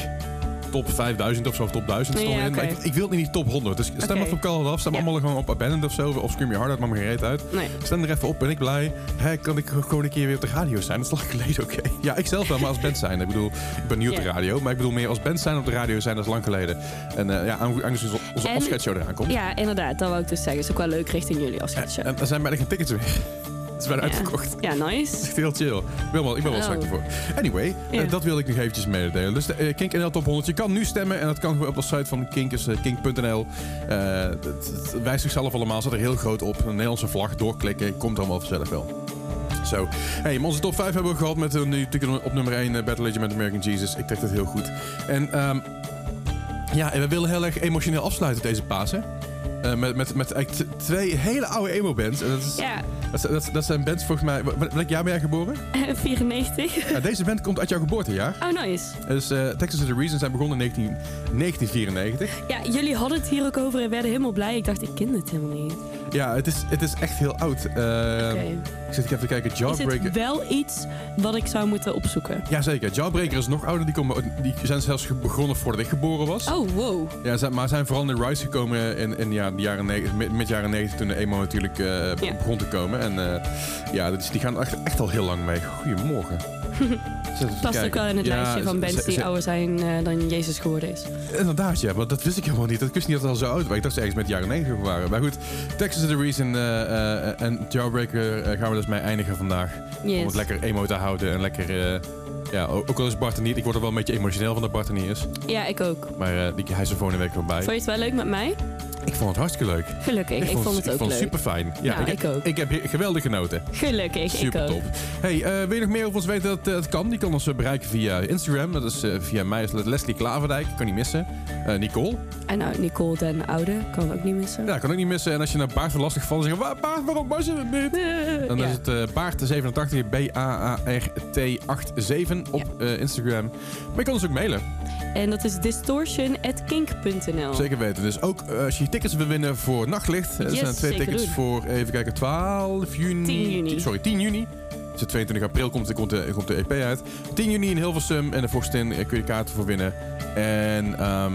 top 5000 of zo, of top 1000 stond Ja. Maar oké. ik, ik wil het in die top 100. Dus stem Oké. even op Off. Stem Ja. allemaal gewoon op Abandoned of zo. Of Scream Your Heart Out, maakt me geen reet uit. Nee. Stem er even op, ben ik blij. Hè, kan ik gewoon een keer weer op de radio zijn? Dat is lang geleden, oké. <laughs> Ja, ik zelf wel, maar als band zijn. Ik bedoel, ik ben nieuw op de radio. Maar ik bedoel meer als band zijn op de radio zijn, dat is lang geleden. En eh, ja, aangezien onze, En- afscheidsshow eraan komt. Ja, inderdaad. Dat wou ik dus zeggen. Is ook wel leuk richting jullie afscheidsshow. En er zijn bijna geen tickets meer. Het is bijna Ja. uitverkocht. Ja, nice. <laughs> Echt heel chill. Ik ben wel, ik ben wel Oh. psyched ervoor. Anyway, Ja. eh, dat wilde ik nog eventjes mededelen. Dus de eh, Kink NL Top 100. Je kan nu stemmen en dat kan gewoon op de site van Kink, is eh, kink.nl. Het, wijst zichzelf allemaal, staat er heel groot op. Een Nederlandse vlag, doorklikken, komt allemaal vanzelf wel. Zo. Hey, onze top 5 hebben we gehad met nu natuurlijk op nummer 1 Battle Legend met American Jesus. Ik trek dat heel goed. En ehm, ja, en we willen heel erg emotioneel afsluiten deze Pasen. Eh, met, met, met eigenlijk twee hele oude emo-bands. Dat, is, Ja, dat, dat, dat zijn bands volgens mij... Welk jaar ben jij geboren? <laughs> 94. Ja, deze band komt uit jouw geboortejaar. Oh, nice. Dus eh Texas is the Reason zijn begonnen in 19, 1994. Ja, jullie hadden het hier ook over en werden helemaal blij. Ik dacht, ik ken het helemaal niet. Ja, het is, het is echt heel oud. Oké. Ik zit even te kijken. Is Jawbreaker. het wel iets wat ik zou moeten opzoeken? Jazeker. Jawbreaker is nog ouder. Die, komen, die zijn zelfs begonnen voordat ik geboren was. Oh, wow. Ja, maar zijn vooral in Rise gekomen in, in ja, de jaren neg- mid, mid jaren 90 toen de emo natuurlijk eh, Ja. begon te komen. En eh, ja, dus die gaan echt, echt al heel lang mee. Goedemorgen. Past ook wel in het Ja, lijstje van bands die ouder zijn eh, dan Jezus geworden is. Inderdaad, ja, maar dat wist ik helemaal niet. Ik wist niet dat het al zo oud was. Ik dacht ze ergens met jaren 90 waren. Maar goed, Texas is the Reason eh, eh, en Jawbreaker gaan we dus mee eindigen vandaag. Om het lekker emo te houden en lekker... ja, ook ook al is Bart er niet. Ik word er wel een beetje emotioneel van dat Bart er niet is. Ja, ik ook. Maar eh, die, hij is er volgende week wel bij. Vond je het wel leuk met mij? Ik vond het hartstikke leuk. Gelukkig. Ik, vond het ook ik vond leuk. super fijn. Ja, Nou, ik, ook. Ik heb he- geweldig genoten. Gelukkig, Super ik ook. top. Hey, eh, wil je nog meer over ons weten? Dat eh, het kan. Die kan ons bereiken via Instagram. Dat is via mij is Leslie Klaverdijk. Kan niet missen. Nicole. En nou, Nicole den Oude kan ook niet missen. Ja, kan ook niet missen. En als je naar Baart lastig valt, dan zeg je, "Wa- Baart, waarom was je het niet? <laughs> Dan ja. is het eh Baart87, B-A-A-R-T87 op eh, Instagram. Maar je kan ons ook mailen. En dat is distortion.kink.nl. Zeker weten. Dus ook eh, als je tickets wil winnen voor Nachtlicht. Er Yes, zijn twee tickets doen. voor, even kijken, 12 juni. 10 juni. Sorry, 10 juni. Dus de 22 april komt, komt, de, komt de EP uit. 10 juni in Hilversum en de Vorstin eh, kun je kaarten voor winnen. En ehm,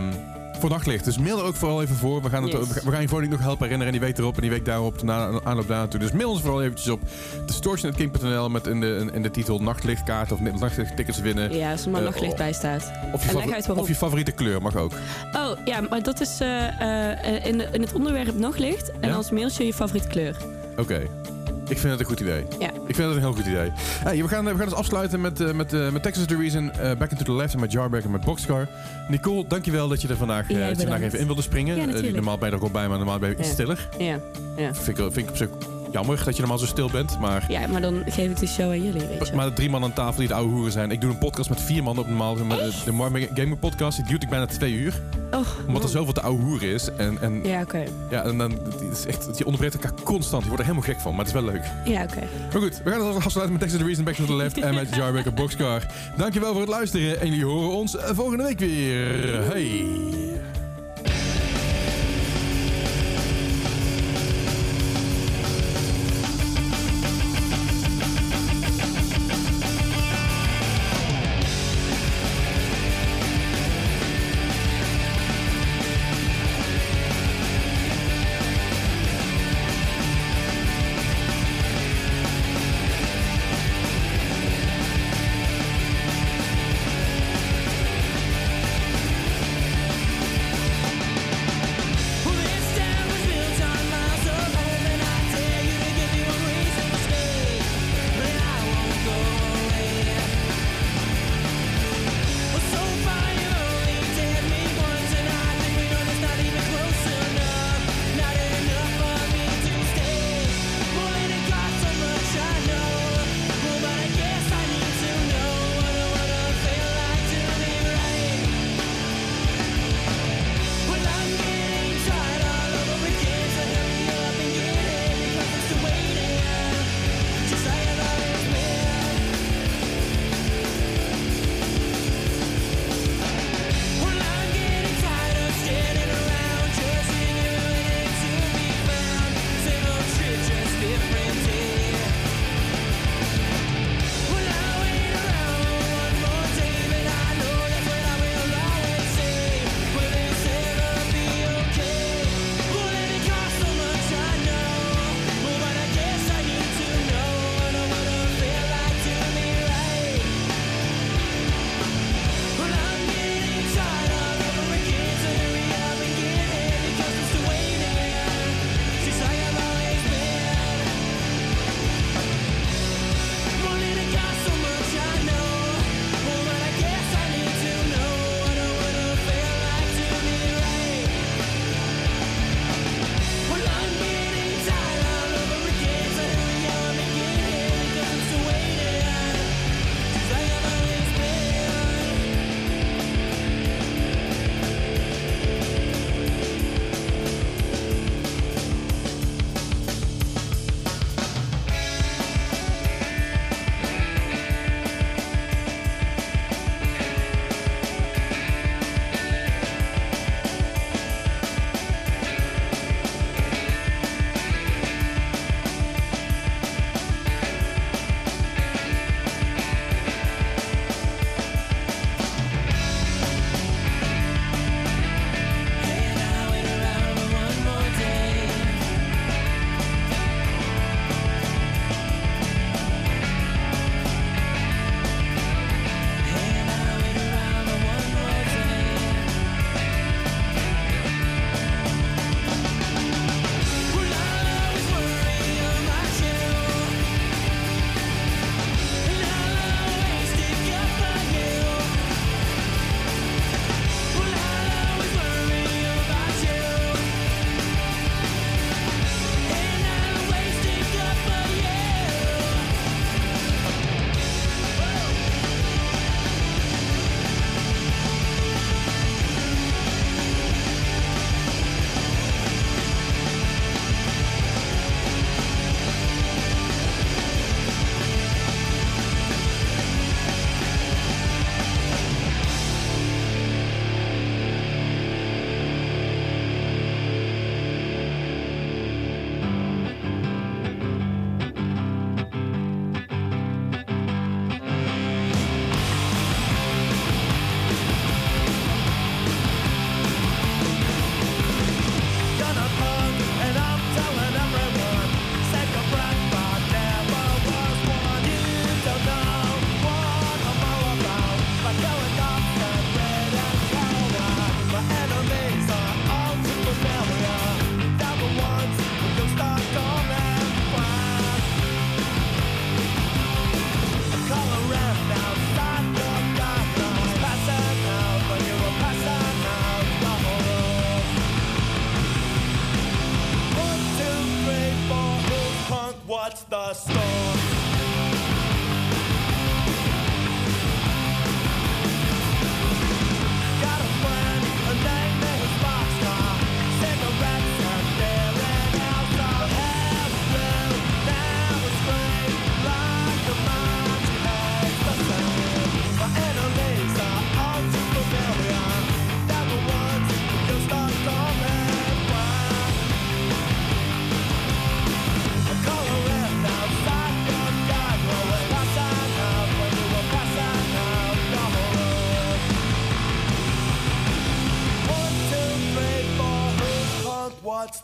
voor nachtlicht. Dus mail er ook vooral even voor. We gaan, het, Yes. we gaan je Vrolijk nog helpen herinneren. En die week erop en die week daarop. Na, aanloop daar naartoe. Dus mail ons vooral eventjes op distortion.king.nl met in de, in de titel nachtlichtkaart of nachtlichttickets winnen. Ja, als er maar Eh, nachtlicht bij staat. Of je, favori- of favoriete kleur mag ook. Oh, ja, maar dat is eh, eh, in, in het onderwerp nachtlicht. En Ja? als mailtje je favoriete kleur. Oké. Ik vind het een goed idee. Ja. Ik vind het een heel goed idee. Hey, we, gaan, we gaan dus afsluiten met, eh, met, eh, met Texas The Reason, eh, Back into the Left en met Jarback en met Boxcar. Nicole, dankjewel dat je er vandaag, Jij dat je vandaag even in wilde springen. Ja, normaal ben je er ook bij, maar normaal ben je iets stiller. Ja, ja. Vind ik, vind ik op zich jammer dat je normaal zo stil bent. Maar, ja, maar dan geef ik de show aan jullie, weet je. maar de drie man aan tafel die de oude hoeren zijn. Ik doe een podcast met vier man op normaal. De, de Marming Gamer podcast die duurt ik bijna twee uur. Oh, Omdat er zoveel te oude hoeren is. En, en, ja. Ja, oké. en dan, is echt, je onderbreekt elkaar constant. Je wordt er helemaal gek van, maar het is wel leuk. Ja, oké. Maar goed, we gaan het afsluiten met Texas The Reason, Back to the Left en met Jarback en Boxcar. Dankjewel voor het luisteren en jullie horen ons eh, volgende week weer. Hey!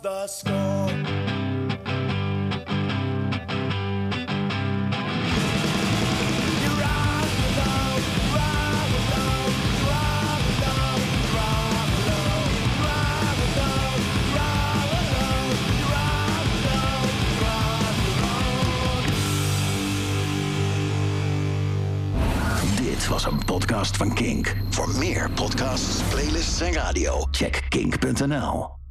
the score. was een podcast van Kink. Voor meer podcasts, playlists en radio, check kink.nl.